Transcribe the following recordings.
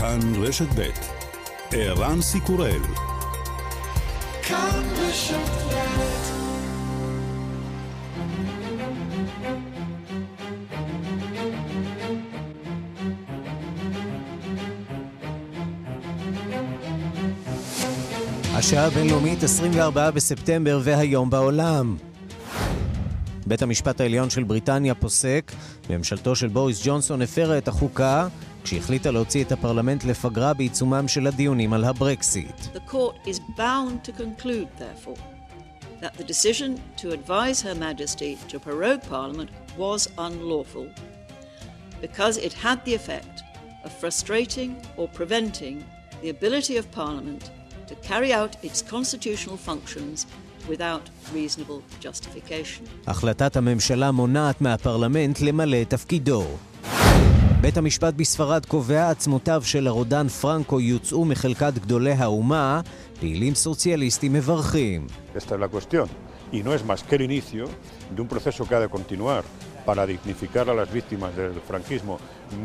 כאן רשת ב' ערן סיקורל השעה הבינלאומית 24 בספטמבר והיום בעולם. בית המשפט העליון של בריטניה פוסק, ממשלתו של בוריס ג'ונסון הפרה את החוקה כשהחליטה להוציא את הפרלמנט לפגרה בעיצומם של הדיונים על הברקסיט. The court is bound to conclude, therefore, that the decision to advise Her Majesty to prorogue Parliament was unlawful because it had the effect of frustrating or preventing the ability of Parliament to carry out its constitutional functions without reasonable justification. החלטת הממשלה מונעת מהפרלמנט למלא את תפקידו. בית המשפט בספרד קובע עצמותיו של הרודן פרנקו יוצאו מחלקת גדולי האומה, פעילים סוציאליסטים מברכים. Y no es más que el inicio de un proceso que ha de continuar para dignificar a las víctimas del franquismo.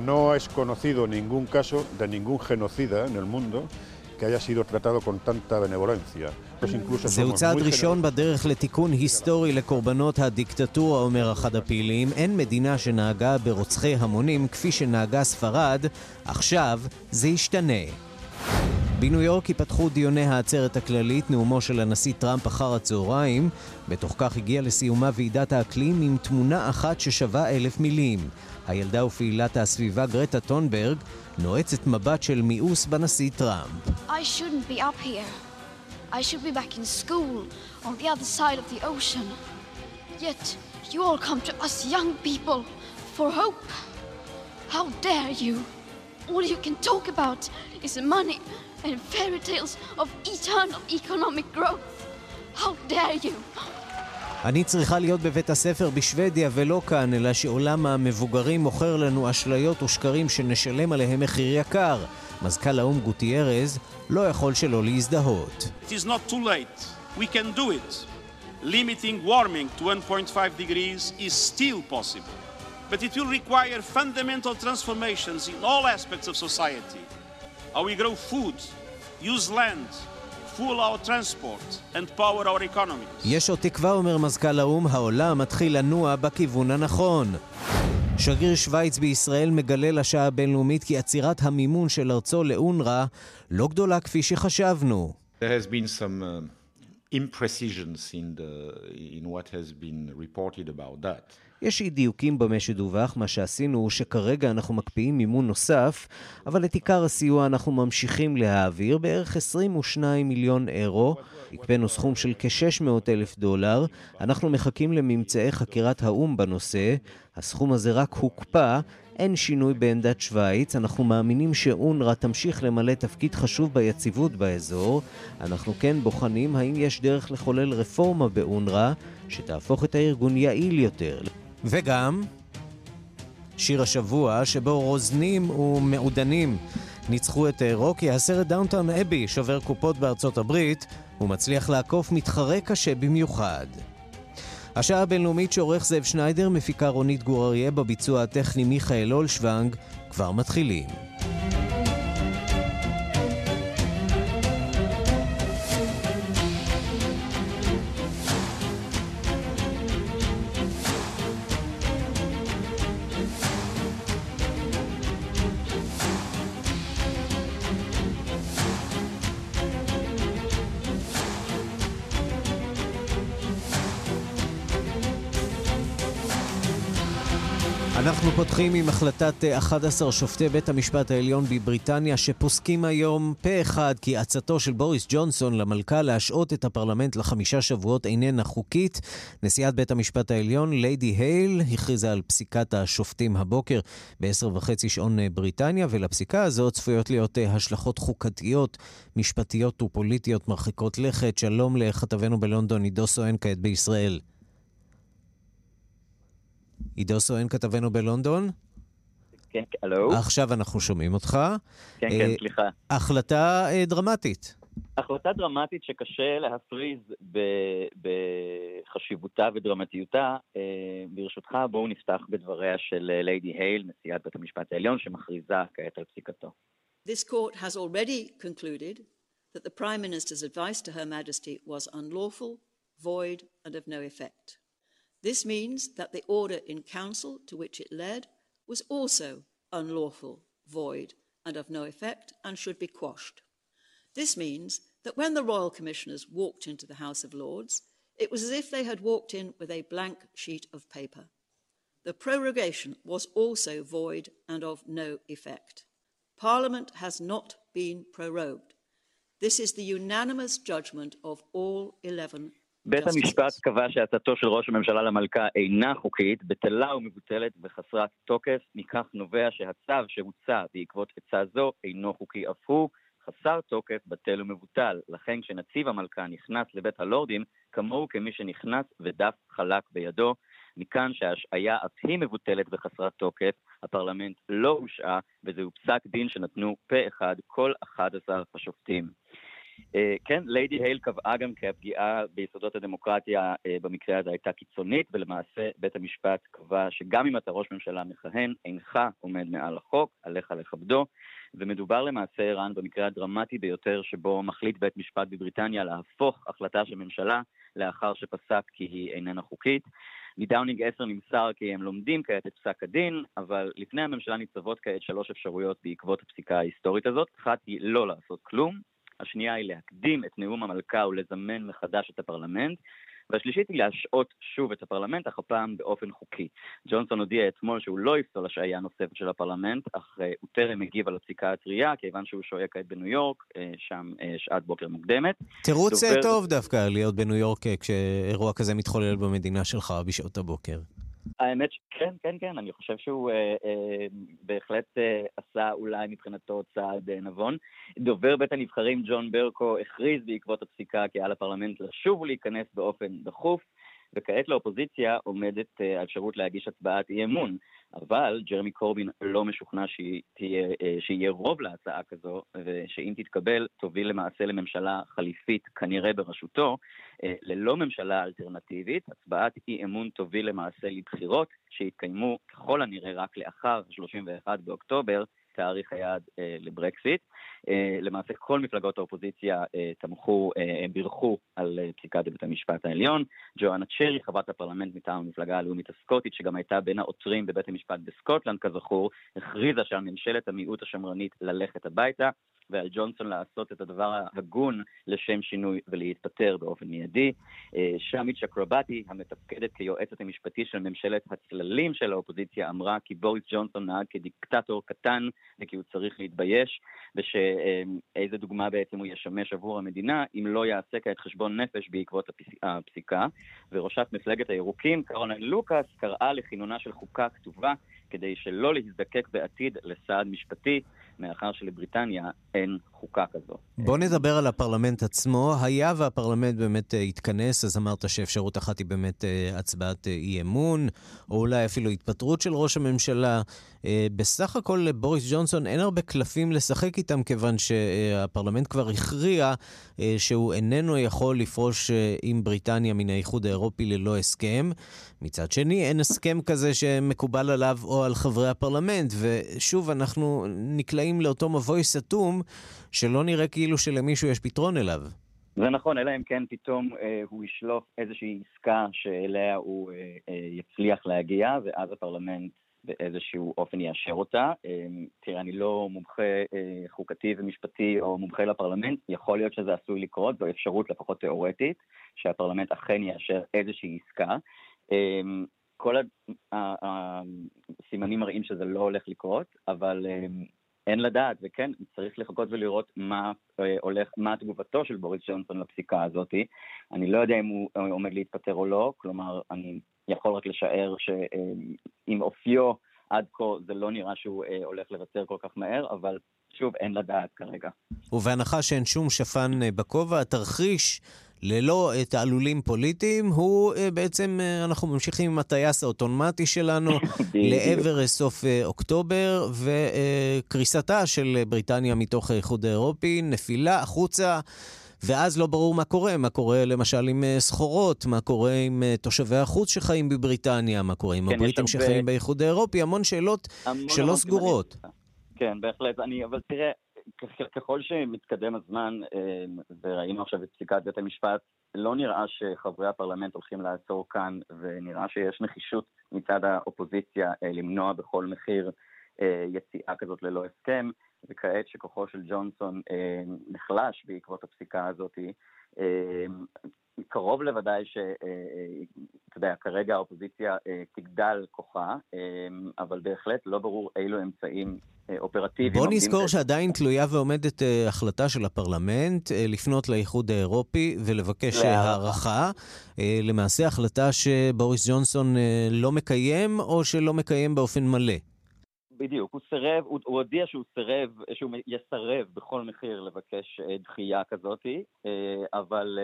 No es conocido ningún caso de ningún genocida en el mundo que haya sido tratado con tanta benevolencia. זהו צעד ראשון בדרך לתיקון היסטורי לקורבנות הדיקטטורה, אומר אחד הפעילים. אין מדינה שנהגה ברוצחי המונים כפי שנהגה ספרד, עכשיו זה ישתנה. בניו יורק ייפתחו דיוני העצרת הכללית, נאומו של הנשיא טראמפ אחר הצהריים. בתוך כך הגיעה לסיומה ועידת האקלים עם תמונה אחת ששווה אלף מילים. הילדה ופעילת הסביבה גרטה טונברג נועצת מבט של מיאוס בנשיא טראמפ. I shouldn't be up here. I should be back in school on the other side of the ocean. Yet you all come to us young people for hope. How dare you? All you can talk about is money and fairy tales of eternal economic growth. How dare you? אני צריכה להיות בבית הספר בשוודיה ולא כאן, אלא שעולם המבוגרים מוכר לנו אשליות ושקרים שנשלם עליהם מחיר יקר. מזכ"ל האו"ם גוטיירז לא יכול שלא להזדהות. It is not too late. We can do it. Limiting warming to 1.5 degrees is still possible. But it will require fundamental transformations in all aspects of society. How we grow food, use land, fuel our transport and power our economy. יש עוד תקווה, אומר מזכ"ל האו"ם, העולם מתחיל לנוע בכיוון הנכון. שגריר שווייץ בישראל מגלה לשעה הבינלאומית כי עצירת המימון של ארצו לאונר"א לא גדולה כפי שחשבנו. Uh, imprecisions in, the, in what has been reported about that. יש אי דיוקים במה שדווח, מה שעשינו הוא שכרגע אנחנו מקפיאים מימון נוסף, אבל את עיקר הסיוע אנחנו ממשיכים להעביר, בערך 22 מיליון אירו. הקפאנו סכום של כ-600 אלף דולר. אנחנו מחכים לממצאי חקירת האו"ם בנושא. הסכום הזה רק הוקפא. אין שינוי בעמדת שווייץ, אנחנו מאמינים שאונר"א תמשיך למלא תפקיד חשוב ביציבות באזור. אנחנו כן בוחנים האם יש דרך לחולל רפורמה באונר"א שתהפוך את הארגון יעיל יותר. וגם שיר השבוע שבו רוזנים ומעודנים ניצחו את רוקי, הסרט Downton Abbey שובר קופות בארצות הברית ומצליח לעקוף מתחרה קשה במיוחד. השעה הבינלאומית שעורך זאב שניידר, מפיקה רונית גור אריה, בביצוע הטכני מיכאל אולשוונג, כבר מתחילים. פותחים עם החלטת 11 שופטי בית המשפט העליון בבריטניה שפוסקים היום פה אחד כי עצתו של בוריס ג'ונסון למלכה להשעות את הפרלמנט לחמישה שבועות איננה חוקית. נשיאת בית המשפט העליון, ליידי הייל, הכריזה על פסיקת השופטים הבוקר ב-10 וחצי שעון בריטניה, ולפסיקה הזאת צפויות להיות השלכות חוקתיות, משפטיות ופוליטיות מרחיקות לכת. שלום לכתבנו בלונדון, עידו סואן כעת בישראל. עידו סואן כתבנו בלונדון. כן, הלו. עכשיו אנחנו שומעים אותך. כן, כן, אה, סליחה. החלטה אה, דרמטית. החלטה דרמטית שקשה להפריז בחשיבותה ודרמטיותה. אה, ברשותך, בואו נפתח בדבריה של ליידי הייל, נשיאת בית המשפט העליון, שמכריזה כעת על פסיקתו. This court has already concluded that the Prime Minister's advice to Her Majesty was unlawful, void, and of no effect. This means that the order in council to which it led was also unlawful, void, and of no effect, and should be quashed. This means that when the Royal Commissioners walked into the House of Lords, it was as if they had walked in with a blank sheet of paper. The prorogation was also void and of no effect. Parliament has not been prorogued. This is the unanimous judgment of all 11 בית המשפט קבע שהצעתו של ראש הממשלה למלכה אינה חוקית, בטלה ומבוטלת וחסרת תוקף, מכך נובע שהצו שהוצע בעקבות עצה זו אינו חוקי אף הוא, חסר תוקף, בטל ומבוטל. לכן כשנציב המלכה נכנס לבית הלורדים, כמוהו כמי שנכנס ודף חלק בידו. מכאן שההשעיה אף היא מבוטלת וחסרת תוקף, הפרלמנט לא הושעה, וזהו פסק דין שנתנו פה אחד כל 11 השופטים. אה, כן, ליידי הייל קבעה גם כי הפגיעה ביסודות הדמוקרטיה אה, במקרה הזה הייתה קיצונית, ולמעשה בית המשפט קבע שגם אם אתה ראש ממשלה מכהן, אינך עומד מעל החוק, עליך לכבדו, ומדובר למעשה, ערן, במקרה הדרמטי ביותר שבו מחליט בית משפט בבריטניה להפוך החלטה של ממשלה לאחר שפסק כי היא איננה חוקית. מדאונינג 10 נמסר כי הם לומדים כעת את פסק הדין, אבל לפני הממשלה ניצבות כעת שלוש אפשרויות בעקבות הפסיקה ההיסטורית הזאת. אחת היא לא לעשות כלום, השנייה היא להקדים את נאום המלכה ולזמן מחדש את הפרלמנט, והשלישית היא להשעות שוב את הפרלמנט, אך הפעם באופן חוקי. ג'ונסון הודיע אתמול שהוא לא יפסול השעיה נוספת של הפרלמנט, אך uh, הוא טרם הגיב על הפסיקה הטרייה, כיוון שהוא שוהה כעת בניו יורק, uh, שם uh, שעת בוקר מוקדמת. תירוץ דובר... טוב דווקא להיות בניו יורק כשאירוע כזה מתחולל במדינה שלך בשעות הבוקר. האמת שכן, כן, כן, אני חושב שהוא אה, אה, בהחלט אה, עשה אולי מבחינתו צעד אה, נבון. דובר בית הנבחרים ג'ון ברקו הכריז בעקבות הפסיקה כי על הפרלמנט לשוב ולהיכנס באופן דחוף, וכעת לאופוזיציה עומדת אה, האפשרות להגיש הצבעת אי אמון. אבל ג'רמי קורבין לא משוכנע אה, שיהיה רוב להצעה כזו, ושאם תתקבל, תוביל למעשה לממשלה חליפית, כנראה בראשותו, אה, ללא ממשלה אלטרנטיבית. הצבעת אי אמון תוביל למעשה לבחירות שיתקיימו ככל הנראה רק לאחר 31 באוקטובר, תאריך היעד אה, לברקסיט. אה, למעשה כל מפלגות האופוזיציה אה, תמכו, אה, בירכו על אה, פסיקת בית המשפט העליון. ג'ואנה צ'רי, חברת הפרלמנט מטעם המפלגה הלאומית הסקוטית, שגם הייתה בין העותרים בבית המשפט בסקוטלנד, כזכור, הכריזה שעל ממשלת המיעוט השמרנית ללכת הביתה. ועל ג'ונסון לעשות את הדבר ההגון לשם שינוי ולהתפטר באופן מיידי. אה, שמית שקרובטי, המתפקדת כיועצת המשפטי של ממשלת הצללים של האופוזיציה, אמרה כי בוריס ג'ונסון נהג כדיקטטור קטן וכי הוא צריך להתבייש, ושאיזה דוגמה בעצם הוא ישמש עבור המדינה אם לא יעשה כעת חשבון נפש בעקבות הפסיקה. וראשת מפלגת הירוקים, קרוליין לוקאס, קראה לכינונה של חוקה כתובה כדי שלא להזדקק בעתיד לסעד משפטי. מאחר שלבריטניה אין חוקה כזו. בוא נדבר על הפרלמנט עצמו. היה והפרלמנט באמת התכנס, אז אמרת שאפשרות אחת היא באמת uh, הצבעת uh, אי אמון, או אולי אפילו התפטרות של ראש הממשלה. Uh, בסך הכל לבוריס ג'ונסון אין הרבה קלפים לשחק איתם, כיוון שהפרלמנט כבר הכריע uh, שהוא איננו יכול לפרוש uh, עם בריטניה מן האיחוד האירופי ללא הסכם. מצד שני, אין הסכם כזה שמקובל עליו או על חברי הפרלמנט, ושוב, אנחנו נקלעים לאותו מבוי סתום, שלא נראה כאילו שלמישהו יש פתרון אליו. זה נכון, אלא אם כן פתאום אה, הוא ישלוף איזושהי עסקה שאליה הוא אה, אה, יצליח להגיע, ואז הפרלמנט באיזשהו אופן יאשר אותה. אה, תראה, אני לא מומחה אה, חוקתי ומשפטי או מומחה לפרלמנט, יכול להיות שזה עשוי לקרות, זו אפשרות לפחות תיאורטית, שהפרלמנט אכן יאשר איזושהי עסקה. אמ, כל הסימנים מראים שזה לא הולך לקרות, אבל אמ, אין לדעת, וכן, צריך לחכות ולראות מה אה, הולך, מה תגובתו של בוריס ג'ונסון לפסיקה הזאת. אני לא יודע אם הוא אה, עומד להתפטר או לא, כלומר, אני יכול רק לשער שעם אופיו עד כה זה לא נראה שהוא אה, הולך לוותר כל כך מהר, אבל שוב, אין לדעת כרגע. ובהנחה שאין שום שפן בכובע, התרחיש ללא תעלולים פוליטיים, הוא אה, בעצם, אה, אנחנו ממשיכים עם הטייס האוטומטי שלנו לעבר אה, סוף אוקטובר, וקריסתה של בריטניה מתוך האיחוד האירופי, נפילה החוצה. ואז לא ברור מה קורה, מה קורה למשל עם סחורות, מה קורה עם תושבי החוץ שחיים בבריטניה, מה קורה עם כן, הבריטים שחיים באיחוד האירופי, המון שאלות המון שלא המון סגורות. כן, בהחלט. אני, אבל תראה, ככל שמתקדם הזמן, וראינו עכשיו את פסיקת בית המשפט, לא נראה שחברי הפרלמנט הולכים לעצור כאן, ונראה שיש נחישות מצד האופוזיציה למנוע בכל מחיר יציאה כזאת ללא הסכם, וכעת שכוחו של ג'ונסון נחלש בעקבות הפסיקה הזאת, קרוב לוודאי ש... אתה יודע, כרגע האופוזיציה תגדל כוחה, אבל בהחלט לא ברור אילו אמצעים אופרטיביים. בוא נזכור שעדיין תלויה ועומדת החלטה של הפרלמנט לפנות לאיחוד האירופי ולבקש הערכה. למעשה החלטה שבוריס ג'ונסון לא מקיים או שלא מקיים באופן מלא. בדיוק, הוא סירב, הוא, הוא הודיע שהוא סירב, שהוא יסרב בכל מחיר לבקש דחייה כזאת, אבל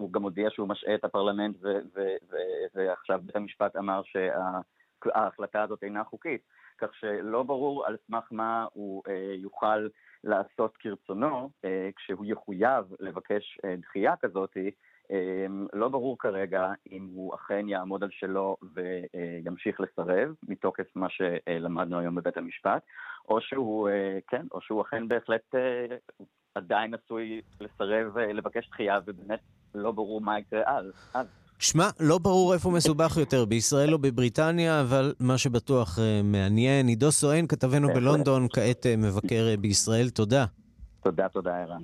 הוא גם הודיע שהוא משעה את הפרלמנט ו, ו, ו, ועכשיו בית המשפט אמר שההחלטה הזאת אינה חוקית, כך שלא ברור על סמך מה הוא יוכל לעשות כרצונו כשהוא יחויב לבקש דחייה כזאת, לא ברור כרגע אם הוא אכן יעמוד על שלו וימשיך לסרב, מתוקף מה שלמדנו היום בבית המשפט, או שהוא, כן, או שהוא אכן בהחלט עדיין עשוי לסרב לבקש דחייה, ובאמת לא ברור מה יקרה אז. שמע, לא ברור איפה מסובך יותר, בישראל או בבריטניה, אבל מה שבטוח מעניין. עידו סואן, כתבנו בלונדון, כעת מבקר בישראל. תודה. תודה, תודה, ערן.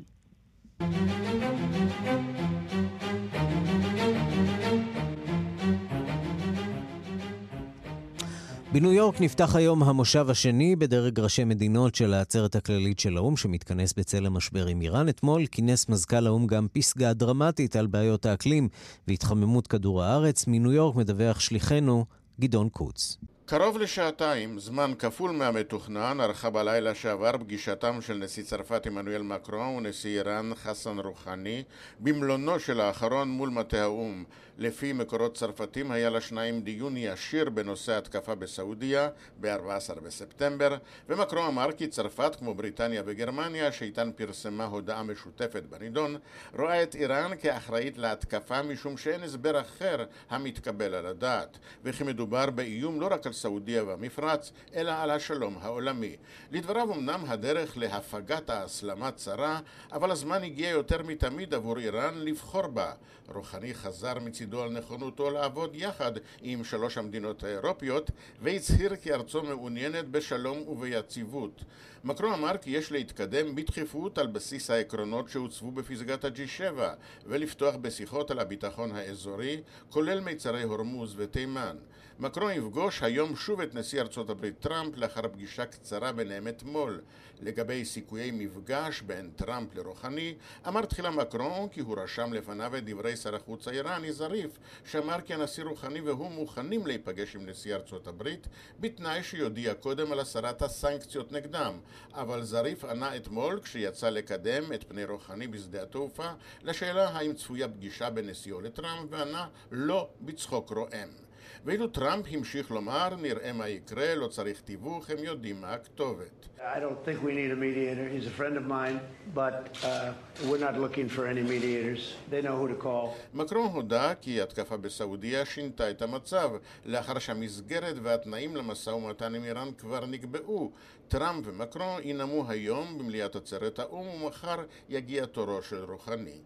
בניו יורק נפתח היום המושב השני בדרג ראשי מדינות של העצרת הכללית של האו"ם, שמתכנס בצל המשבר עם איראן. אתמול כינס מזכ"ל האו"ם גם פסגה דרמטית על בעיות האקלים והתחממות כדור הארץ. מניו יורק מדווח שליחנו גדעון קוץ. קרוב לשעתיים, זמן כפול מהמתוכנן, ערכה בלילה שעבר פגישתם של נשיא צרפת עמנואל מקרון ונשיא איראן חסן רוחני במלונו של האחרון מול מטה האו"ם. לפי מקורות צרפתים היה לשניים דיון ישיר בנושא התקפה בסעודיה ב-14 בספטמבר, ומקרון אמר כי צרפת, כמו בריטניה וגרמניה, שאיתן פרסמה הודעה משותפת בנידון, רואה את איראן כאחראית להתקפה משום שאין הסבר אחר המתקבל על הדעת, וכי מדובר באיום לא רק על סעודיה והמפרץ, אלא על השלום העולמי. לדבריו אמנם הדרך להפגת ההסלמה צרה, אבל הזמן הגיע יותר מתמיד עבור איראן לבחור בה. רוחני חזר מצידו על נכונותו לעבוד יחד עם שלוש המדינות האירופיות, והצהיר כי ארצו מעוניינת בשלום וביציבות. מקרון אמר כי יש להתקדם בדחיפות על בסיס העקרונות שהוצבו בפסגת ה-G7 ולפתוח בשיחות על הביטחון האזורי, כולל מיצרי הורמוז ותימן. מקרון יפגוש היום שוב את נשיא ארצות הברית טראמפ לאחר פגישה קצרה ביניהם אתמול. לגבי סיכויי מפגש בין טראמפ לרוחני, אמר תחילה מקרון כי הוא רשם לפניו את דברי שר החוץ האיראני זריף, שאמר כי הנשיא רוחני והוא מוכנים להיפגש עם נשיא ארצות הברית, בתנאי שיודיע קודם על הסרת הסנקציות נגדם. אבל זריף ענה אתמול, כשיצא לקדם את פני רוחני בשדה התעופה, לשאלה האם צפויה פגישה בין נשיאו לטראמפ, וענה לא בצחוק רועם. ואילו טראמפ המשיך לומר, נראה מה יקרה, לא צריך תיווך, הם יודעים מה הכתובת. I don't think we need a mediator. He's a friend of mine, but uh, we're not looking for any mediators. They know who to call. מקרון הודה כי התקפה בסעודיה שינתה את המצב, לאחר שהמסגרת והתנאים למשא ומתן עם איראן כבר נקבעו. טראמפ ומקרון ינאמו היום במליאת עצרת האו"ם ומחר יגיע תורו של רוחני.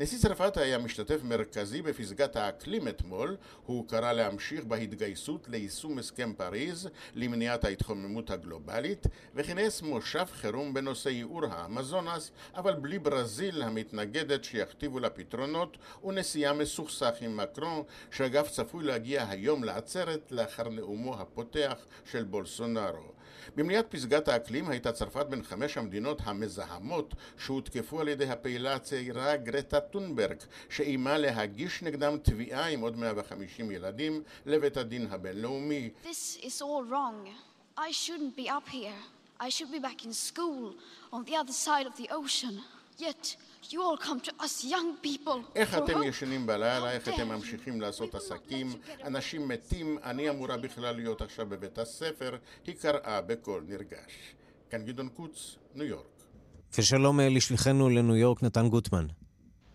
נשיא צרפת היה משתתף מרכזי בפסגת האקלים אתמול, הוא קרא להמשיך בהתגייסות ליישום הסכם פריז למניעת ההתחממות הגלובלית, וכינס מושב חירום בנושא ייעור האמזונס, אבל בלי ברזיל המתנגדת שיכתיבו לה פתרונות, ונסיעה מסוכסך עם מקרון, שאגב צפוי להגיע היום לעצרת לאחר נאומו הפותח של בולסונארו. במליאת פסגת האקלים הייתה צרפת בין חמש המדינות המזהמות שהותקפו על ידי הפעילה הצעירה גרטה טונברג, שאיימה להגיש נגדם תביעה עם עוד 150 ילדים לבית הדין הבינלאומי. This is all wrong. I shouldn't be up here. I should be back in school on the other side of the ocean. Yet you all come to us young people איך אתם ישנים בלילה? איך אתם ממשיכים לעשות עסקים? אנשים מתים, אני אמורה בכלל להיות עכשיו בבית הספר, היא קראה בקול נרגש. כאן גדעון קוץ, ניו יורק. ושלום לשליחנו לניו יורק, נתן גוטמן.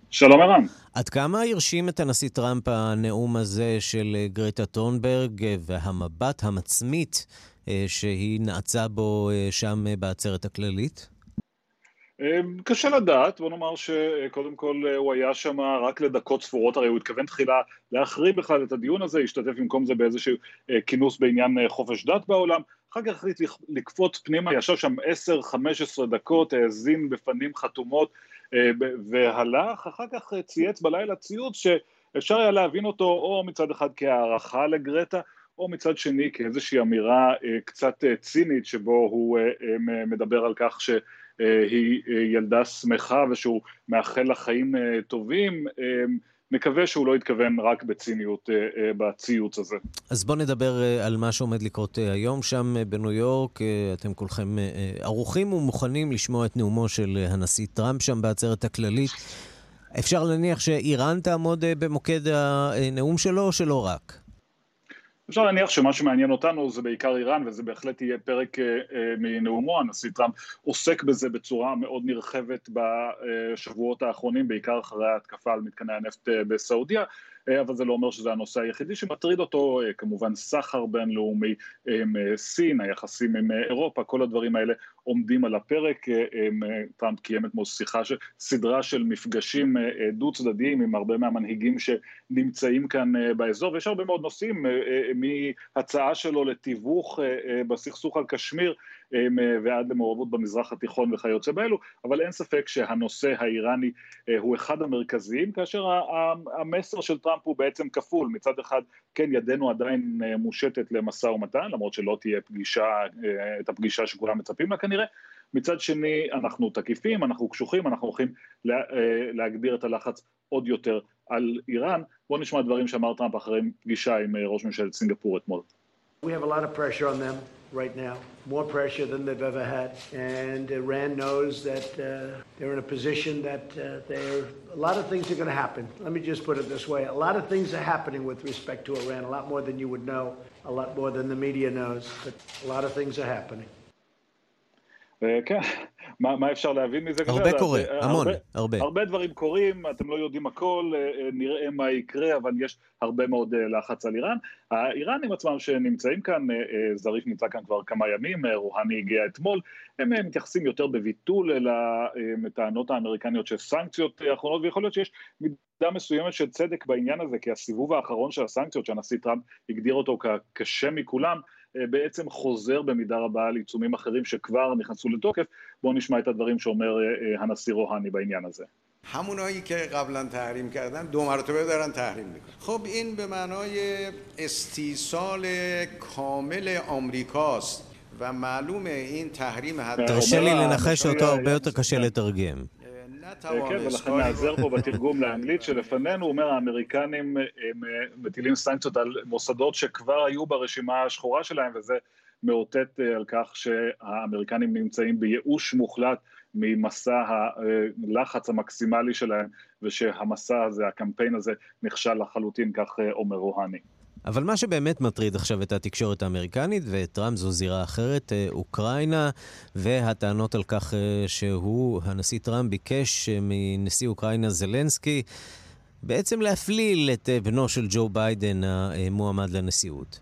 שלום ערן. עד כמה הרשים את הנשיא טראמפ הנאום הזה של גרטה טונברג והמבט המצמית שהיא נעצה בו שם בעצרת הכללית? קשה לדעת, בוא נאמר שקודם כל הוא היה שם רק לדקות ספורות, הרי הוא התכוון תחילה להחרים בכלל את הדיון הזה, השתתף במקום זה באיזשהו כינוס בעניין חופש דת בעולם, אחר כך החליט לקפוץ פנימה, ישב שם 10-15 דקות, האזין בפנים חתומות והלך, אחר כך צייץ בלילה ציוץ שאפשר היה להבין אותו או מצד אחד כהערכה לגרטה, או מצד שני כאיזושהי אמירה קצת צינית שבו הוא מדבר על כך שהיא ילדה שמחה ושהוא מאחל לה חיים טובים, מקווה שהוא לא התכוון רק בציניות בציוץ הזה. אז בואו נדבר על מה שעומד לקרות היום שם בניו יורק. אתם כולכם ערוכים ומוכנים לשמוע את נאומו של הנשיא טראמפ שם בעצרת הכללית. אפשר להניח שאיראן תעמוד במוקד הנאום שלו או שלא רק? אפשר להניח שמה שמעניין אותנו זה בעיקר איראן, וזה בהחלט יהיה פרק מנאומו, הנשיא טראמפ עוסק בזה בצורה מאוד נרחבת בשבועות האחרונים, בעיקר אחרי ההתקפה על מתקני הנפט בסעודיה, אבל זה לא אומר שזה הנושא היחידי שמטריד אותו, כמובן סחר בינלאומי עם סין, היחסים עם אירופה, כל הדברים האלה עומדים על הפרק, טראמפ קיים אתמול שיחה, סדרה של מפגשים דו צדדיים עם הרבה מהמנהיגים שנמצאים כאן באזור, ויש הרבה מאוד נושאים, מהצעה שלו לתיווך בסכסוך על קשמיר ועד למעורבות במזרח התיכון וכיוצא באלו, אבל אין ספק שהנושא האיראני הוא אחד המרכזיים, כאשר המסר של טראמפ הוא בעצם כפול, מצד אחד כן ידנו עדיין מושטת למשא ומתן, למרות שלא תהיה פגישה, את הפגישה שכולם מצפים לה כנראה, מצד שני אנחנו תקיפים, אנחנו קשוחים, אנחנו הולכים לה, להגביר את הלחץ עוד יותר על איראן. בואו נשמע דברים שאמר טראמפ אחרי פגישה עם ראש ממשלת סינגפור אתמול. We have a lot of pressure on them right now, more pressure than they've ever had. And Iran knows that uh, they're in a position that uh, they're, a lot of things are going to happen. Let me just put it this way. A lot of things are happening with respect to Iran, a lot more than you would know, a lot more than the media knows, but a lot of things are happening. כן, מה, מה אפשר להבין מזה? הרבה כזה? קורה, המון, הרבה, הרבה. הרבה דברים קורים, אתם לא יודעים הכל, נראה מה יקרה, אבל יש הרבה מאוד לחץ על איראן. האיראנים עצמם שנמצאים כאן, זריף נמצא כאן כבר כמה ימים, רוהני הגיע אתמול, הם מתייחסים יותר בביטול אל הטענות האמריקניות של סנקציות האחרונות, ויכול להיות שיש מידה מסוימת של צדק בעניין הזה, כי הסיבוב האחרון של הסנקציות שהנשיא טראמפ הגדיר אותו כקשה מכולם, בעצם חוזר במידה רבה על עיצומים אחרים שכבר נכנסו לתוקף. בואו נשמע את הדברים שאומר הנשיא רוהני בעניין הזה. همونایی که قبلا تحریم کردن دو مرتبه دارن تحریم میکنن خب این به معنای استیصال کامل آمریکاست و معلومه این تحریم حتی תרשה לי לנחש אותו הרבה יותר קשה לתרגם. כן, ולכן נעזר פה בתרגום לאנגלית שלפנינו, הוא אומר האמריקנים הם מטילים סנקציות על מוסדות שכבר היו ברשימה השחורה שלהם, וזה מאותת על כך שהאמריקנים נמצאים בייאוש מוחלט ממסע הלחץ המקסימלי שלהם, ושהמסע הזה, הקמפיין הזה, נכשל לחלוטין, כך אומר רוהני. אבל מה שבאמת מטריד עכשיו את התקשורת האמריקנית, ואת טראמפ זו זירה אחרת, אוקראינה, והטענות על כך שהוא, הנשיא טראמפ, ביקש מנשיא אוקראינה זלנסקי בעצם להפליל את בנו של ג'ו ביידן, המועמד לנשיאות.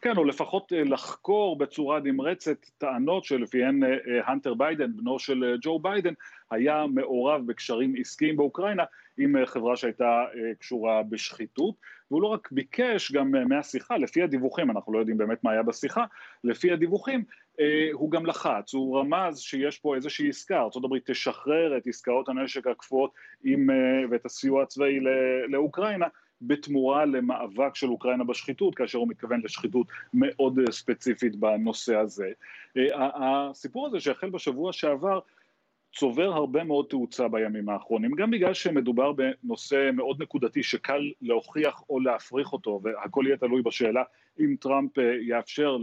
כן, או לפחות לחקור בצורה נמרצת טענות שלפיהן הנטר ביידן, בנו של ג'ו ביידן, היה מעורב בקשרים עסקיים באוקראינה עם חברה שהייתה קשורה בשחיתות. והוא לא רק ביקש גם מהשיחה, לפי הדיווחים, אנחנו לא יודעים באמת מה היה בשיחה, לפי הדיווחים, הוא גם לחץ, הוא רמז שיש פה איזושהי עסקה, ארה"ב תשחרר את עסקאות הנשק הקפואות ואת הסיוע הצבאי לאוקראינה, בתמורה למאבק של אוקראינה בשחיתות, כאשר הוא מתכוון לשחיתות מאוד ספציפית בנושא הזה. הסיפור הזה שהחל בשבוע שעבר, צובר הרבה מאוד תאוצה בימים האחרונים, גם בגלל שמדובר בנושא מאוד נקודתי שקל להוכיח או להפריך אותו, והכל יהיה תלוי בשאלה אם טראמפ יאפשר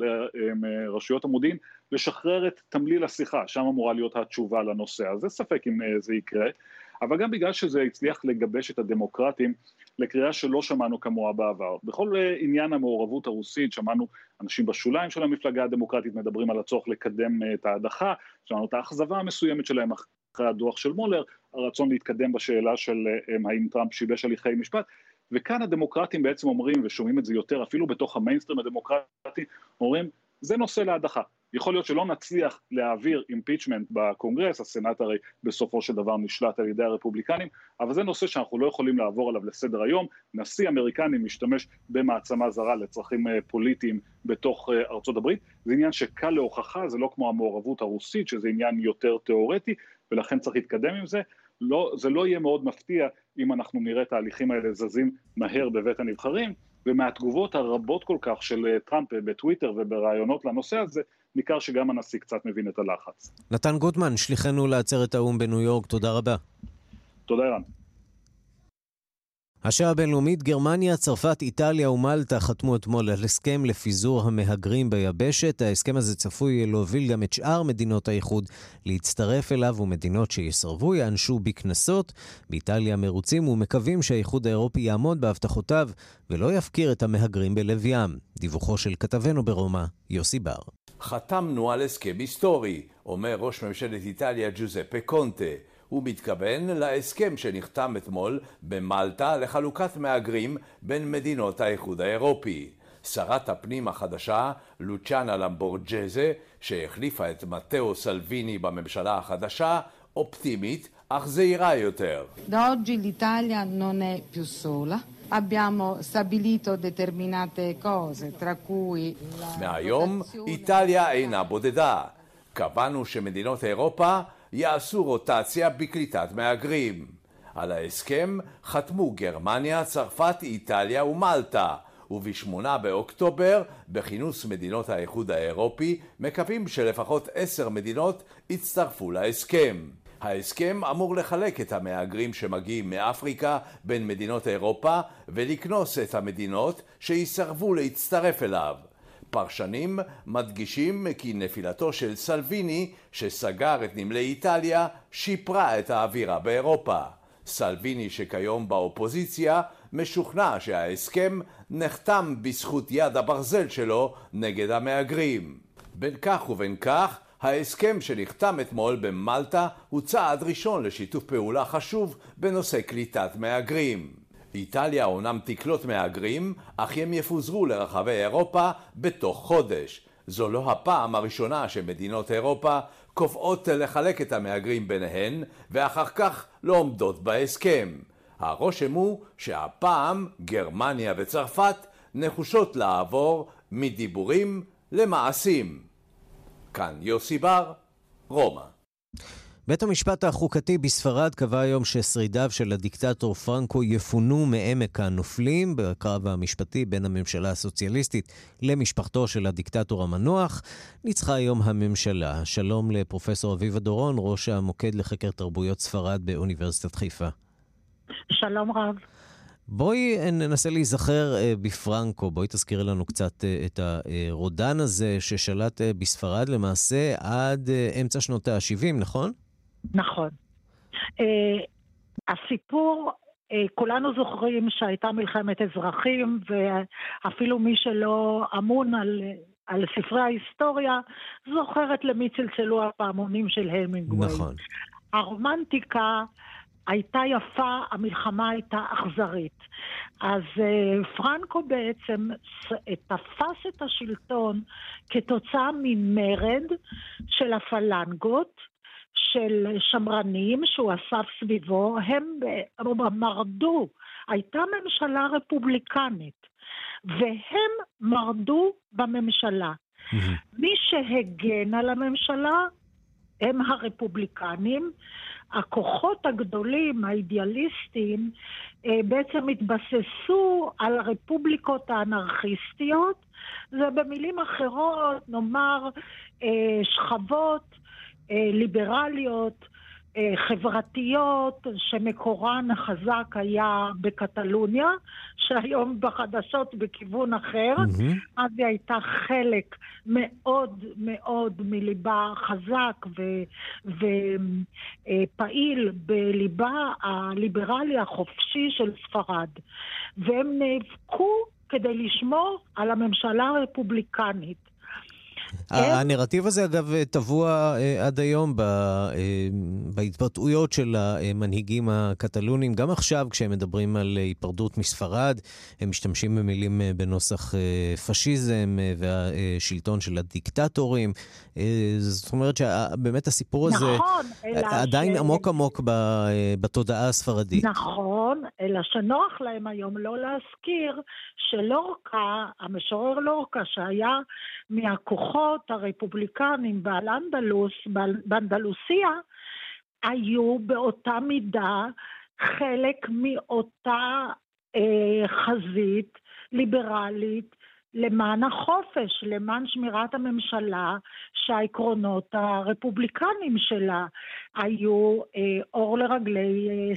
לרשויות המודיעין לשחרר את תמליל השיחה, שם אמורה להיות התשובה לנושא הזה, ספק אם זה יקרה, אבל גם בגלל שזה הצליח לגבש את הדמוקרטים לקריאה שלא שמענו כמוה בעבר. בכל עניין המעורבות הרוסית שמענו אנשים בשוליים של המפלגה הדמוקרטית מדברים על הצורך לקדם את ההדחה, שמענו את האכזבה המסוימת שלהם אחרי הדוח של מולר, הרצון להתקדם בשאלה של האם טראמפ שיבש הליכי משפט, וכאן הדמוקרטים בעצם אומרים, ושומעים את זה יותר אפילו בתוך המיינסטרים הדמוקרטי, אומרים זה נושא להדחה. יכול להיות שלא נצליח להעביר impeachment בקונגרס, הסנאט הרי בסופו של דבר נשלט על ידי הרפובליקנים, אבל זה נושא שאנחנו לא יכולים לעבור עליו לסדר היום. נשיא אמריקני משתמש במעצמה זרה לצרכים אה, פוליטיים בתוך אה, ארצות הברית, זה עניין שקל להוכחה, זה לא כמו המעורבות הרוסית, שזה עניין יותר תיאורטי, ולכן צריך להתקדם עם זה. לא, זה לא יהיה מאוד מפתיע אם אנחנו נראה את ההליכים האלה זזים מהר בבית הנבחרים, ומהתגובות הרבות כל כך של אה, טראמפ בטוויטר ובראיונות לנושא הזה, ניכר שגם הנשיא קצת מבין את הלחץ. נתן גוטמן, שליחנו לעצרת האו"ם בניו יורק, תודה רבה. תודה, ערן. השעה הבינלאומית, גרמניה, צרפת, איטליה ומלטה חתמו אתמול על הסכם לפיזור המהגרים ביבשת. ההסכם הזה צפוי להוביל גם את שאר מדינות האיחוד להצטרף אליו, ומדינות שיסרבו יענשו בקנסות. באיטליה מרוצים ומקווים שהאיחוד האירופי יעמוד בהבטחותיו ולא יפקיר את המהגרים בלב ים. דיווחו של כתבנו ברומא, יוסי בר. חתמנו על הסכם היסטורי, אומר ראש ממשלת איטליה ג'וזפה קונטה. הוא מתכוון להסכם שנחתם אתמול במלטה לחלוקת מהגרים בין מדינות האיחוד האירופי. שרת הפנים החדשה, לוצ'אנה למבורג'זה, שהחליפה את מתאו סלוויני בממשלה החדשה, אופטימית אך זהירה יותר. Abbiamo stabilito determinate cose, tra cui... מהיום איטליה אינה בודדה. קבענו שמדינות אירופה יעשו רוטציה בקליטת מהגרים. על ההסכם חתמו גרמניה, צרפת, איטליה ומלטה, וב-8 באוקטובר, בכינוס מדינות האיחוד האירופי, מקווים שלפחות עשר מדינות יצטרפו להסכם. ההסכם אמור לחלק את המהגרים שמגיעים מאפריקה בין מדינות אירופה ולקנוס את המדינות שיסרבו להצטרף אליו. פרשנים מדגישים כי נפילתו של סלוויני, שסגר את נמלי איטליה, שיפרה את האווירה באירופה. סלוויני שכיום באופוזיציה, משוכנע שההסכם נחתם בזכות יד הברזל שלו נגד המהגרים. בין כך ובין כך, ההסכם שנחתם אתמול במלטה הוא צעד ראשון לשיתוף פעולה חשוב בנושא קליטת מהגרים. איטליה אומנם תקלוט מהגרים, אך הם יפוזרו לרחבי אירופה בתוך חודש. זו לא הפעם הראשונה שמדינות אירופה קובעות לחלק את המהגרים ביניהן, ואחר כך לא עומדות בהסכם. הרושם הוא שהפעם גרמניה וצרפת נחושות לעבור מדיבורים למעשים. כאן יוסי בר, רומא. בית המשפט החוקתי בספרד קבע היום ששרידיו של הדיקטטור פרנקו יפונו מעמק הנופלים בקרב המשפטי בין הממשלה הסוציאליסטית למשפחתו של הדיקטטור המנוח. ניצחה היום הממשלה. שלום לפרופסור אביבה דורון, ראש המוקד לחקר תרבויות ספרד באוניברסיטת חיפה. שלום רב. בואי ננסה להיזכר uh, בפרנקו, בואי תזכירי לנו קצת uh, את הרודן הזה ששלט בספרד למעשה עד אמצע שנות ה-70, נכון? נכון. הסיפור, כולנו זוכרים שהייתה מלחמת אזרחים, ואפילו מי שלא אמון על, על ספרי ההיסטוריה, זוכרת למי צלצלו הפעמונים של הלמינגווי. נכון. הרומנטיקה הייתה יפה, המלחמה הייתה אכזרית. אז uh, פרנקו בעצם תפס את השלטון כתוצאה ממרד של הפלנגות, של שמרנים שהוא אסף סביבו, הם מרדו, הייתה ממשלה רפובליקנית, והם מרדו בממשלה. מי שהגן על הממשלה הם הרפובליקנים. הכוחות הגדולים, האידיאליסטים, אה, בעצם התבססו על הרפובליקות האנרכיסטיות. זה במילים אחרות, נאמר, אה, שכבות אה, ליברליות, חברתיות, שמקורן החזק היה בקטלוניה, שהיום בחדשות בכיוון אחר. Mm-hmm. אז היא הייתה חלק מאוד מאוד מליבה חזק ופעיל בליבה הליברלי החופשי של ספרד. והם נאבקו כדי לשמור על הממשלה הרפובליקנית. כן? הנרטיב הזה, אגב, טבוע עד היום בהתבטאויות של המנהיגים הקטלונים. גם עכשיו, כשהם מדברים על היפרדות מספרד, הם משתמשים במילים בנוסח פשיזם והשלטון של הדיקטטורים. זאת אומרת שבאמת הסיפור הזה נכון, עדיין. עמוק עמוק בתודעה הספרדית. נכון, אלא שנוח להם היום לא להזכיר שלורקה, המשורר לורקה, שהיה מהכוחות הרפובליקנים באנדלוס, באנדלוסיה, היו באותה מידה חלק מאותה אה, חזית ליברלית למען החופש, למען שמירת הממשלה, שהעקרונות הרפובליקניים שלה היו אה, אור לרגלי אה,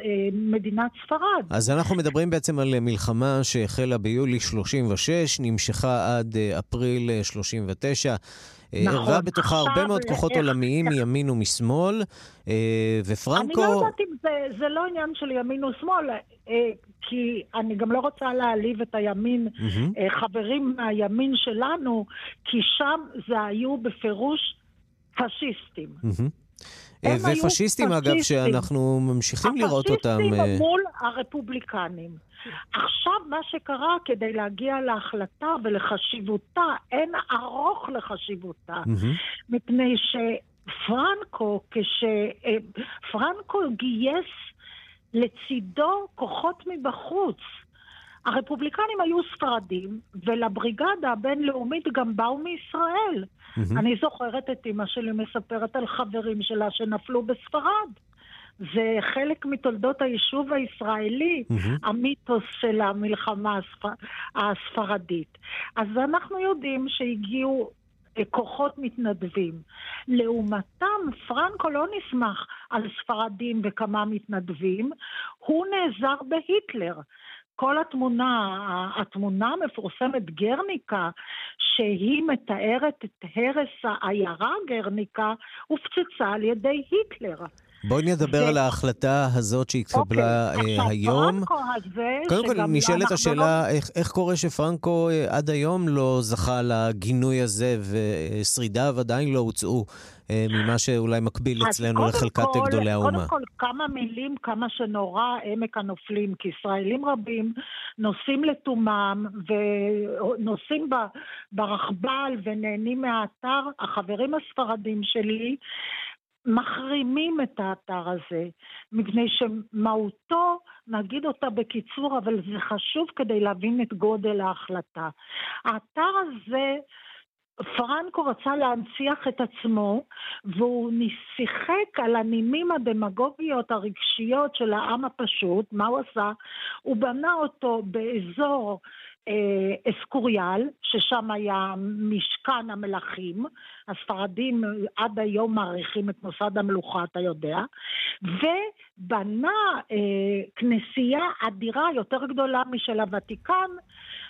אה, מדינת ספרד. אז אנחנו מדברים בעצם על מלחמה שהחלה ביולי 36, נמשכה עד אה, אפריל 39. אה, אה, נכון. ערבה בתוכה הרבה מאוד כוחות עולמיים מימין ומשמאל, ופרנקו... אני לא יודעת אם זה, זה לא עניין של ימין ושמאל, כי אני גם לא רוצה להעליב את הימין, mm-hmm. חברים מהימין שלנו, כי שם זה היו בפירוש פשיסטים. Mm-hmm. ופשיסטים, אגב, שאנחנו ממשיכים לראות אותם... הפשיסטים אה, מול הרפובליקנים. עכשיו, מה שקרה כדי להגיע להחלטה ולחשיבותה, אין ארוך לחשיבותה, מפני שפרנקו, כשפרנקו גייס לצידו כוחות מבחוץ. הרפובליקנים היו ספרדים, ולבריגדה הבינלאומית גם באו מישראל. Mm-hmm. אני זוכרת את אימא שלי מספרת על חברים שלה שנפלו בספרד. זה חלק מתולדות היישוב הישראלי, mm-hmm. המיתוס של המלחמה הספר... הספרדית. אז אנחנו יודעים שהגיעו כוחות מתנדבים. לעומתם, פרנקו לא נסמך על ספרדים וכמה מתנדבים, הוא נעזר בהיטלר. כל התמונה, התמונה המפורסמת גרניקה, שהיא מתארת את הרס העיירה גרניקה, הופצצה על ידי היטלר. בואי נדבר. על ההחלטה הזאת שהתקבלה אוקיי, uh, היום. קודם כל, נשאלת השאלה, לא... איך, איך קורה שפרנקו uh, עד היום לא זכה לגינוי הזה ושרידיו עדיין לא הוצאו uh, ממה שאולי מקביל אצלנו לחלקת כל, גדולי האומה? קודם כל, כמה מילים, כמה שנורא עמק הנופלים, כי ישראלים רבים נוסעים לתומם ונוסעים ברכבל ונהנים מהאתר. החברים הספרדים שלי, מחרימים את האתר הזה, מפני שמהותו, נגיד אותה בקיצור, אבל זה חשוב כדי להבין את גודל ההחלטה. האתר הזה, פרנקו רצה להנציח את עצמו, והוא שיחק על הנימים הדמגוגיות הרגשיות של העם הפשוט. מה הוא עשה? הוא בנה אותו באזור אסקוריאל, ששם היה משכן המלכים, הספרדים עד היום מעריכים את מוסד המלוכה, אתה יודע, ובנה אה, כנסייה אדירה, יותר גדולה משל הוותיקן,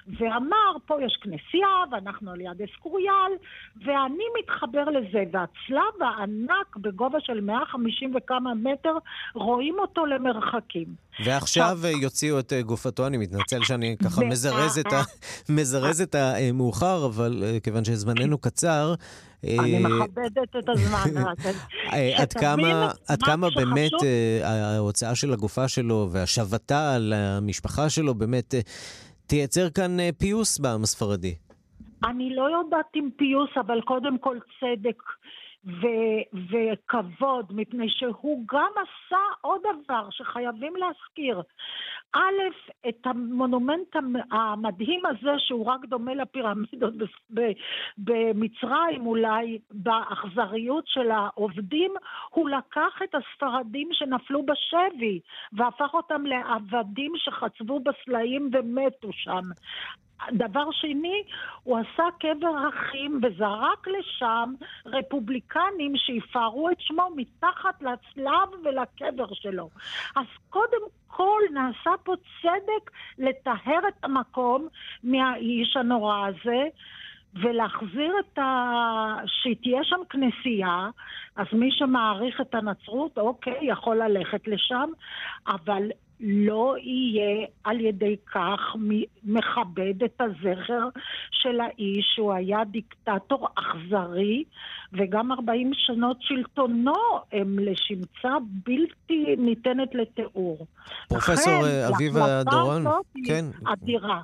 ואמר, פה יש כנסייה, ואנחנו על יד אסקוריאל, ואני מתחבר לזה, והצלב הענק בגובה של 150 וכמה מטר, רואים אותו למרחקים. ועכשיו יוציאו את אה, גופתו, אני מתנצל שאני ככה מזרז את, ה... מזרז את המאוחר, אבל אה, כיוון שזמננו קצר... אני אה, מכבדת את הזמן. עד כמה, עד כמה באמת ההוצאה של הגופה שלו והשבתה על המשפחה שלו באמת תייצר כאן אה, פיוס בעם הספרדי. אני לא יודעת אם פיוס, אבל קודם כל צדק ו- וכבוד, מפני שהוא גם עשה עוד דבר שחייבים להזכיר. א', את המונומנט המדהים הזה, שהוא רק דומה לפירמידות במצרים, אולי באכזריות של העובדים, הוא לקח את הספרדים שנפלו בשבי והפך אותם לעבדים שחצבו בסלעים ומתו שם. דבר שני, הוא עשה קבר אחים וזרק לשם רפובליקנים שיפארו את שמו מתחת לצלב ולקבר שלו. אז קודם כל נעשה פה צדק לטהר את המקום מהאיש הנורא הזה. ולהחזיר את ה... שתהיה שם כנסייה, אז מי שמעריך את הנצרות, אוקיי, יכול ללכת לשם, אבל לא יהיה על ידי כך מכבד את הזכר של האיש שהוא היה דיקטטור אכזרי וגם 40 שנות שלטונו הם לשמצה בלתי ניתנת לתיאור. פרופסור אה, אביבה דורון, כן. אדירה.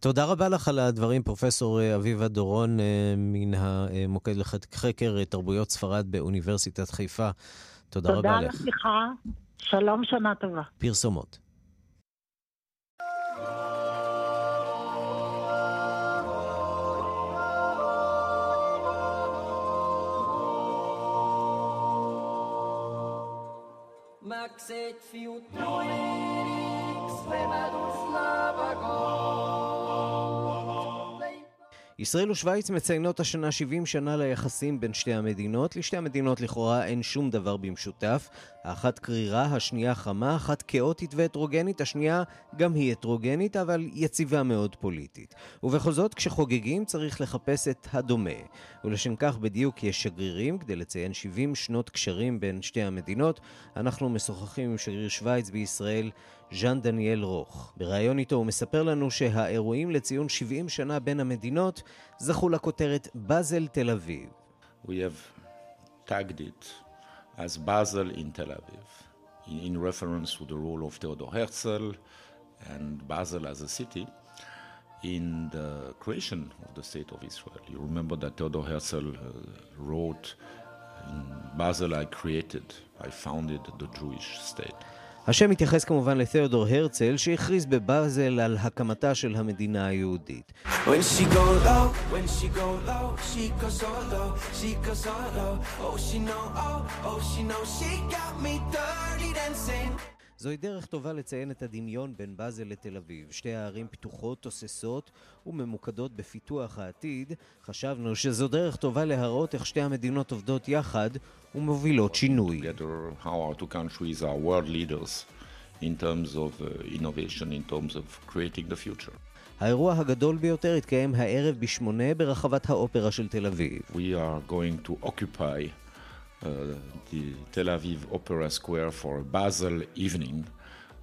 תודה רבה לך על הדברים, פרופסור אה, אביבה דורון אה, מן המוקד לחקר תרבויות ספרד באוניברסיטת חיפה. תודה, תודה רבה לך. תודה לך, שלום, שנה טובה. פרסומות. Max et Fiutoix, Svemedus ישראל ושווייץ מציינות השנה 70 שנה ליחסים בין שתי המדינות. לשתי המדינות לכאורה אין שום דבר במשותף. האחת קרירה, השנייה חמה, אחת כאוטית והטרוגנית, השנייה גם היא הטרוגנית, אבל יציבה מאוד פוליטית. ובכל זאת, כשחוגגים צריך לחפש את הדומה. ולשם כך בדיוק יש שגרירים, כדי לציין 70 שנות קשרים בין שתי המדינות. אנחנו משוחחים עם שגריר שווייץ בישראל, ז'אן דניאל רוך. בריאיון איתו הוא מספר לנו שהאירועים לציון 70 שנה בין המדינות זכו לכותרת באזל תל אביב. We have tagged it as Basel in Tel Aviv, in, in reference to the role of Theodor Herzl and Basel as a city in the creation of the state of Israel. You remember that Theodor Herzl uh, wrote, in Basel I created, I founded the Jewish state. השם מתייחס כמובן לתיאודור הרצל, שהכריז בבאזל על הקמתה של המדינה היהודית. זוהי דרך טובה לציין את הדמיון בין באזל לתל אביב. שתי הערים פתוחות, תוססות וממוקדות בפיתוח העתיד. חשבנו שזו דרך טובה להראות איך שתי המדינות עובדות יחד ומובילות שינוי. in terms of uh, innovation, in terms of creating the future. האירוע הגדול ביותר יתקיים הערב בשמונה ברחבת האופרה של תל אביב. We are going to occupy the Tel Aviv Opera Square for a Basel evening.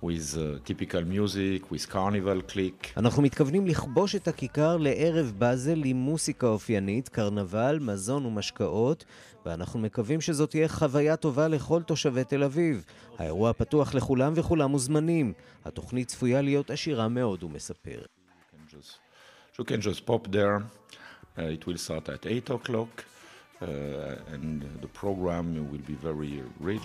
with uh, typical music, with carnival click. אנחנו מתכוונים לכבוש את הכיכר לערב באזל עם מוסיקה אופיינית, קרנבל, מזון ומשקאות, ואנחנו מקווים שזאת תהיה חוויה טובה לכל תושבי תל אביב. האירוע פתוח לכולם וכולם מוזמנים. התוכנית צפויה להיות עשירה מאוד, הוא מספר. You can just pop there. Uh, it will start at 8 o'clock. Uh, and the program will be very rich.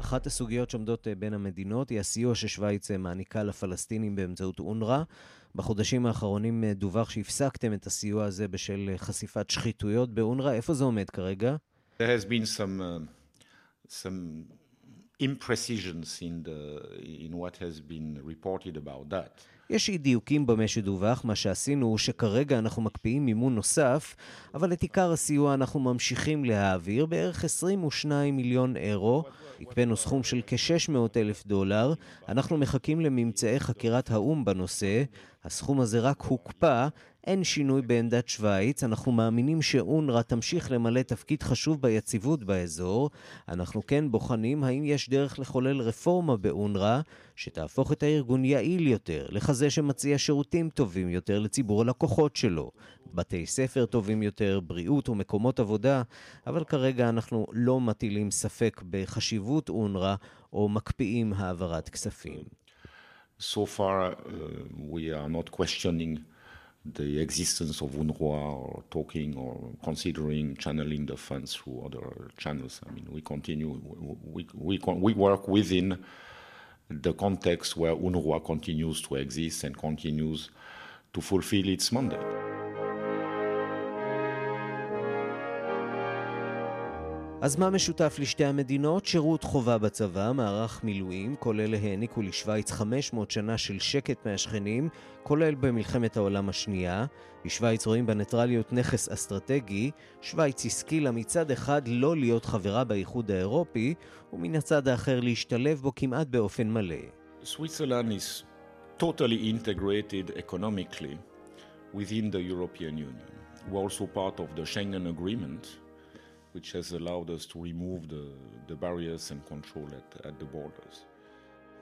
אחת הסוגיות שעומדות אה, בין המדינות היא הסיוע ששוויץ אה, מעניקה לפלסטינים באמצעות אונר"א. בחודשים האחרונים אה, דווח שהפסקתם את הסיוע הזה בשל חשיפת שחיתויות באונר"א. איפה זה עומד כרגע? There has been some, uh, some imprecisions in, the, in what has been reported about that. יש אי דיוקים במה שדווח, מה שעשינו הוא שכרגע אנחנו מקפיאים מימון נוסף, אבל את עיקר הסיוע אנחנו ממשיכים להעביר, בערך 22 מיליון אירו. הקפאנו סכום של כ-600 אלף דולר. אנחנו מחכים לממצאי חקירת האו"ם בנושא. הסכום הזה רק הוקפא, אין שינוי בעמדת שווייץ, אנחנו מאמינים שאונר"א תמשיך למלא תפקיד חשוב ביציבות באזור. אנחנו כן בוחנים האם יש דרך לחולל רפורמה באונר"א שתהפוך את הארגון יעיל יותר, לכזה שמציע שירותים טובים יותר לציבור הלקוחות שלו, בתי ספר טובים יותר, בריאות ומקומות עבודה, אבל כרגע אנחנו לא מטילים ספק בחשיבות אונר"א או מקפיאים העברת כספים. So far, uh, we are not questioning the existence of UNRWA or talking or considering channeling the funds through other channels. I mean, we continue, we, we, we work within the context where UNRWA continues to exist and continues to fulfill its mandate. אז מה משותף לשתי המדינות? שירות חובה בצבא, מערך מילואים, כל אלה העניקו לשוויץ 500 שנה של שקט מהשכנים, כולל במלחמת העולם השנייה. בשוויץ רואים בניטרליות נכס אסטרטגי. שוויץ השכילה מצד אחד לא להיות חברה באיחוד האירופי, ומן הצד האחר להשתלב בו כמעט באופן מלא. Switzerland is totally integrated economically within the European Union. We're also part of the Schengen Agreement. Which has allowed us to remove the, the barriers and control at, at the borders.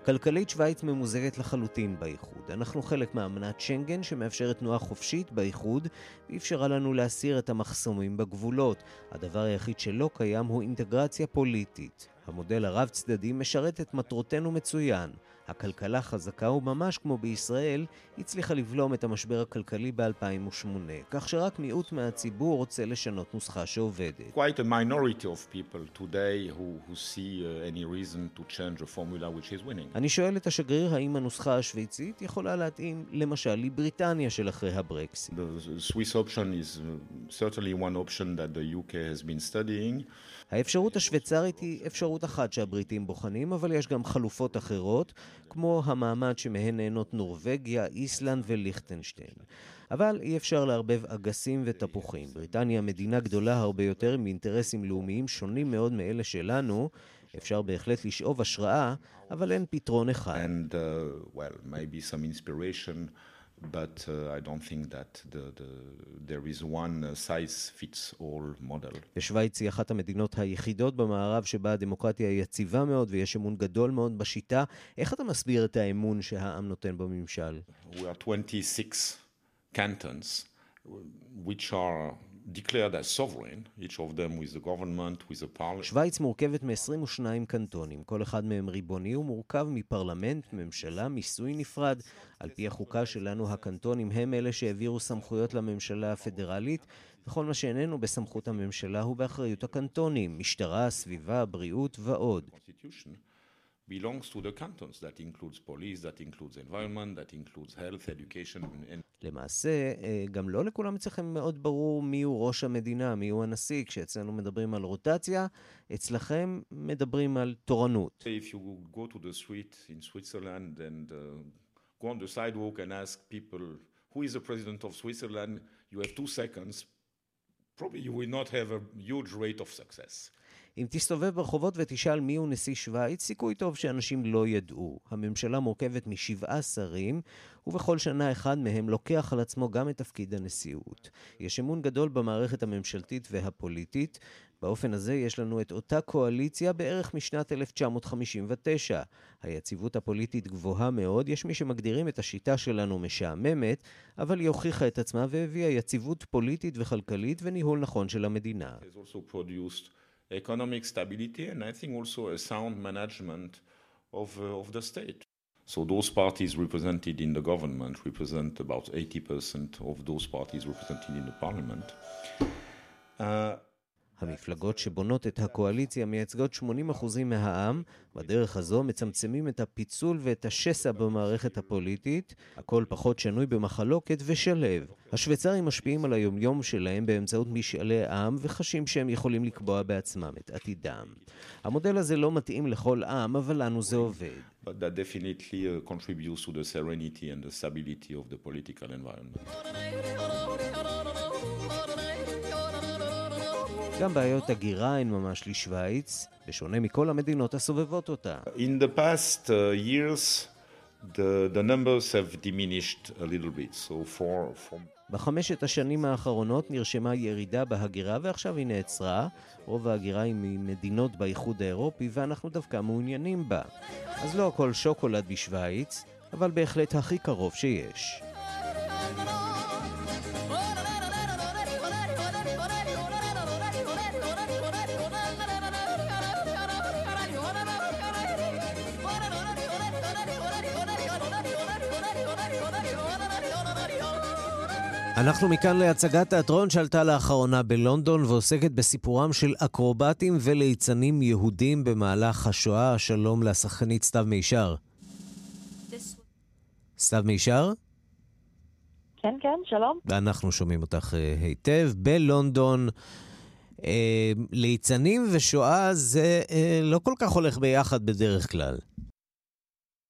כלכלית שווייץ ממוזגת לחלוטין באיחוד. אנחנו חלק מאמנת שנגן שמאפשרת תנועה חופשית באיחוד ואפשרה לנו להסיר את המחסומים בגבולות. הדבר היחיד שלא קיים הוא אינטגרציה פוליטית. המודל הרב-צדדי משרת את מטרותינו מצוין. הכלכלה חזקה וממש כמו בישראל, הצליחה לבלום את המשבר הכלכלי ב-2008, כך שרק מיעוט מהציבור רוצה לשנות נוסחה שעובדת. Quite a minority of people today who, who see uh, any reason to change a formula which is winning. אני שואל את השגריר האם הנוסחה השוויצית יכולה להתאים למשל לבריטניה של אחרי הברקסיט. The Swiss option is certainly one option that the UK has been studying. האפשרות השוויצרית היא אפשרות אחת שהבריטים בוחנים, אבל יש גם חלופות אחרות, כמו המעמד שמהן נהנות נורבגיה, איסלנד וליכטנשטיין. אבל אי אפשר לערבב אגסים ותפוחים. בריטניה מדינה גדולה הרבה יותר עם אינטרסים לאומיים שונים מאוד מאלה שלנו. אפשר בהחלט לשאוב השראה, אבל אין פתרון אחד. And, uh, well. But uh, I don't think that the, the, there is one uh, size fits all model. ושוויץ היא אחת המדינות היחידות במערב שבה הדמוקרטיה היא יציבה מאוד ויש אמון גדול מאוד בשיטה. איך אתה מסביר את האמון שהעם נותן בממשל? We are 26 cantons which are declared as sovereign, each of them with the government, with the parliament. שוויץ מורכבת מ-22 קנטונים, כל אחד מהם ריבוני ומורכב מפרלמנט, ממשלה, מיסוי נפרד. על פי החוקה שלנו, הקנטונים הם אלה שהעבירו סמכויות לממשלה הפדרלית, וכל מה שאיננו בסמכות הממשלה הוא באחריות הקנטונים, משטרה, סביבה, בריאות ועוד. belongs to the cantons. That includes police, that includes environment, that includes health, education. And... למעשה, גם לא לכולם אצלכם מאוד ברור מיהו ראש המדינה, מיהו הנשיא. כשאצלנו מדברים על רוטציה, אצלכם מדברים על תורנות. If you go to the street in Switzerland and uh, go on the sidewalk and ask people who is the president of Switzerland, you have two seconds. Probably you will not have a huge rate of success. אם תסתובב ברחובות ותשאל מיהו נשיא שווייץ, סיכוי טוב שאנשים לא ידעו. הממשלה מורכבת משבעה שרים, ובכל שנה אחד מהם לוקח על עצמו גם את תפקיד הנשיאות. יש אמון גדול במערכת הממשלתית והפוליטית. באופן הזה יש לנו את אותה קואליציה בערך משנת 1959. היציבות הפוליטית גבוהה מאוד, יש מי שמגדירים את השיטה שלנו משעממת, אבל היא הוכיחה את עצמה והביאה יציבות פוליטית וכלכלית וניהול נכון של המדינה. Economic stability and I think also a sound management of, uh, of the state. So those parties represented in the government represent about 80% of those parties represented in the parliament. Uh, המפלגות שבונות את הקואליציה מייצגות 80% מהעם, בדרך הזו מצמצמים את הפיצול ואת השסע במערכת הפוליטית, הכל פחות שנוי במחלוקת ושלב. השוויצרים משפיעים על היומיום שלהם באמצעות משאלי עם וחשים שהם יכולים לקבוע בעצמם את עתידם. המודל הזה לא מתאים לכל עם, אבל לנו זה עובד. But that definitely uh, contributes to the serenity and the stability of the political environment. גם בעיות הגירה הן ממש לשוויץ, בשונה מכל המדינות הסובבות אותה. In the past uh, years, the, the numbers have diminished a little bit, so for, for... בחמשת השנים האחרונות נרשמה ירידה בהגירה ועכשיו היא נעצרה. רוב ההגירה היא ממדינות באיחוד האירופי ואנחנו דווקא מעוניינים בה. אז לא הכל שוקולד בשוויץ, אבל בהחלט הכי קרוב שיש. אנחנו מכאן להצגת תיאטרון שעלתה לאחרונה בלונדון ועוסקת בסיפורם של אקרובטים וליצנים יהודים במהלך השואה. שלום לשחקנית סתיו מישר. סתיו מישר? כן, כן, שלום. אנחנו שומעים אותך היטב. בלונדון אה, ליצנים ושואה זה אה, לא כל כך הולך ביחד בדרך כלל.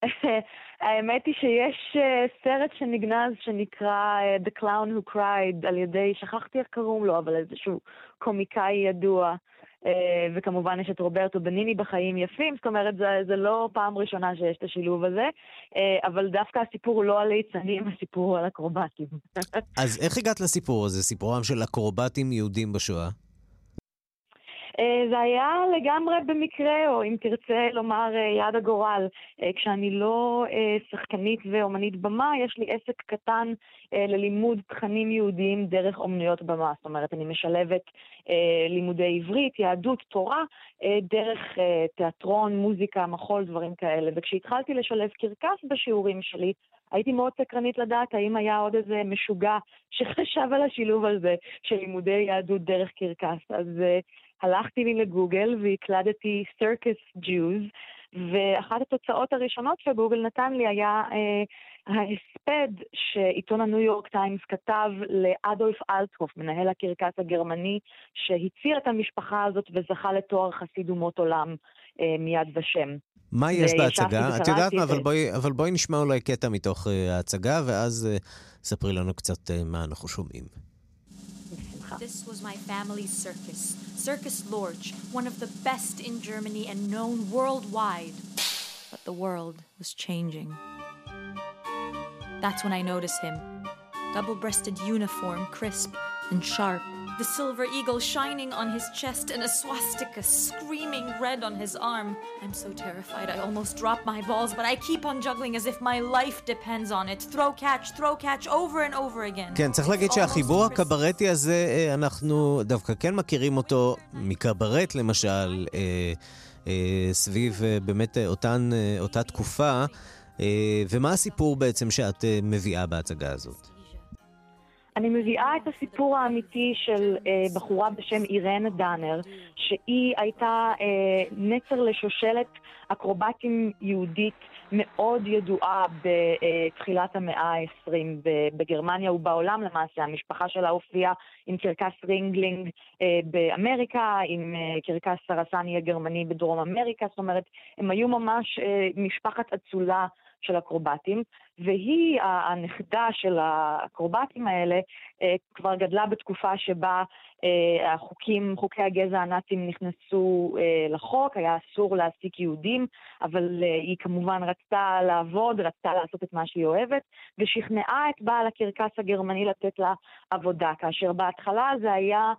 האמת היא שיש uh, סרט שנגנז שנקרא uh, The Clown Who Cried על ידי, שכחתי איך קוראים לו, אבל איזשהו קומיקאי ידוע. Uh, וכמובן יש את רוברטו בניני בחיים יפים, זאת אומרת, זה, זה לא פעם ראשונה שיש את השילוב הזה, אבל דווקא הסיפור הוא לא על ליצנים, הסיפור הוא על אקרובטים. אז איך הגעת לסיפור הזה, סיפורם של אקרובטים יהודים בשואה? אה, זה היה לגמרי במקרה, או אם תרצה לומר אה, יד הגורל. אה, כשאני לא שחקנית ואומנית במה, יש לי עסק קטן ללימוד תכנים יהודיים דרך אומנויות במה. זאת אומרת, אני משלבת לימודי עברית, יהדות, תורה, דרך תיאטרון, מוזיקה, מחול, דברים כאלה. וכשהתחלתי לשלב קרקס בשיעורים שלי, הייתי מאוד סקרנית לדעת האם היה עוד איזה משוגע שחשב על השילוב הזה של לימודי יהדות דרך קרקס. אז הלכתי לי לגוגל והקלדתי Circus Jews, ואחת התוצאות הראשונות שגוגל נתן לי היה אה, ההספד שעיתון הניו יורק טיימס כתב לאדולף אלטהוף, מנהל הקרקס הגרמני, שהציע את המשפחה הזאת וזכה לתואר חסיד אומות עולם אה, מיד ושם. מה יש בהצגה? את יודעת מה, אבל בואי, אבל בואי נשמע אולי קטע מתוך uh, ההצגה, ואז uh, ספרי לנו קצת uh, מה אנחנו שומעים. This was my family's circus. Circus Lorch, one of the best in Germany and known worldwide. But the world was changing. That's when I noticed him. Double breasted uniform, crisp and sharp the silver eagle shining on his chest and a swastika screaming red on his arm. I'm so terrified I almost drop my balls, but I keep on juggling as if my life depends on it. Throw catch, throw catch, over and over again. כן, צריך להגיד שהחיבור הקברטי הזה, אנחנו דווקא כן מכירים אותו מקברט למשל, סביב באמת אותן, אותה תקופה. ומה הסיפור בעצם שאת מביאה בהצגה הזאת? אני מביאה את הסיפור האמיתי של אה, בחורה בשם אירן דאנר, שהיא הייתה אה, נצר לשושלת אקרובטים יהודית מאוד ידועה בתחילת המאה ה-20 בגרמניה ובעולם למעשה. המשפחה שלה הופיעה עם קרקס רינגלינג אה, באמריקה, עם אה, קרקס סרסני הגרמני בדרום אמריקה, זאת אומרת, הם היו ממש אה, משפחת אצולה. של אקרובטים, והיא, הנכדה של האקרובטים האלה, אה, כבר גדלה בתקופה שבה אה, החוקים, חוקי הגזע הנאצים נכנסו אה, לחוק, היה אסור להעסיק יהודים, אבל היא כמובן רצתה לעבוד, רצתה לעשות את מה שהיא אוהבת, ושכנעה את בעל הקרקס הגרמני לתת לה עבודה, כאשר בהתחלה זה היה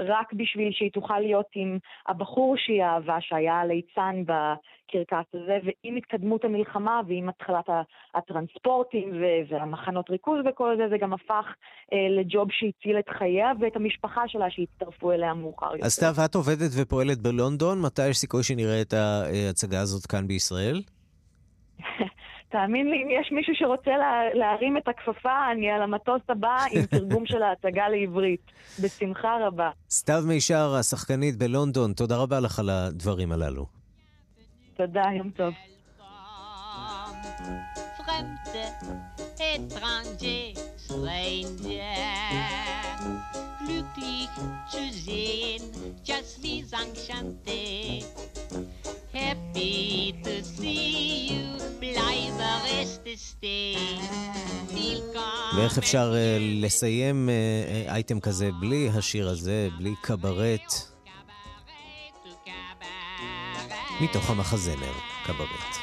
רק בשביל שהיא תוכל להיות עם הבחור שהיא אהבה, שהיה הליצן בקרקס הזה, ועם התקדמות המלחמה ועם התחלת הטרנספורטים והמחנות ריכוז וכל זה, זה גם הפך אה, לג'וב שהציל את חייה ואת המשפחה שלה שהצטרפו אליה מאוחר יותר. אז סתיו, את עובדת ופועלת בלונדון, מתי יש סיכוי שנראה את ההצגה הזאת כאן בישראל? תאמין לי, אם יש מישהו שרוצה לה, להרים את הכפפה, אני על המטוס הבא עם תרגום של ההצגה לעברית. בשמחה רבה. סתיו מישר, השחקנית בלונדון, תודה רבה לך על הדברים הללו. תודה, יום טוב. Glücklich zu sehen, just wie enchanté. Happy to see you, bleibe rest stay. ואיך אפשר uh, לסיים uh, אייטם כזה בלי השיר הזה, בלי קברט? מתוך המחזמר, קברט.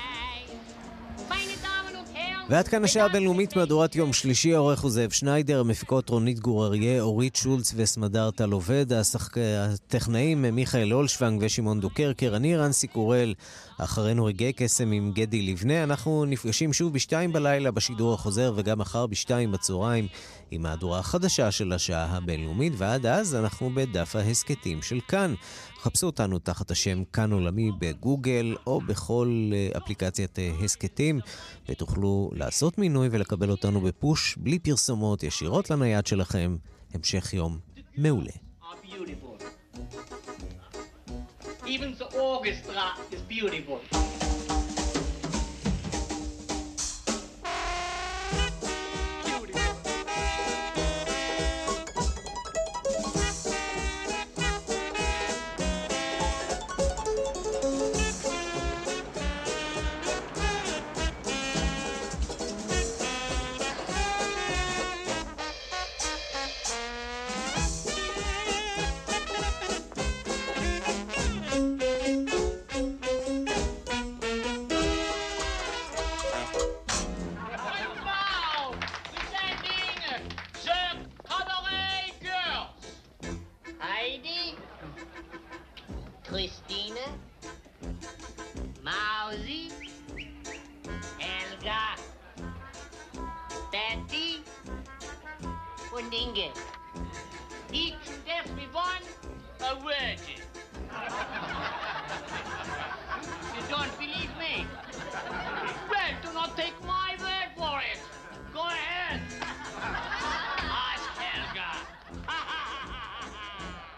ועד כאן השעה הבינלאומית מהדורת יום שלישי, העורך הוא זאב שניידר, המפיקות רונית גור אריה, אורית שולץ וסמדר טל עובד, השחק... הטכנאים מיכאל אולשוונג ושמעון דוקרקר, אני רנסי קורל, אחרינו רגעי קסם עם גדי לבנה, אנחנו נפגשים שוב בשתיים בלילה בשידור החוזר וגם מחר בשתיים בצהריים עם מהדורה החדשה של השעה הבינלאומית, ועד אז אנחנו בדף ההסכתים של כאן. חפשו אותנו תחת השם כאן עולמי בגוגל או בכל אה, אפליקציית אה, הסכתים, ותוכלו לעשות מינוי ולקבל אותנו בפוש בלי פרסומות ישירות לנייד שלכם. המשך יום מעולה. Even the orchestra is beautiful.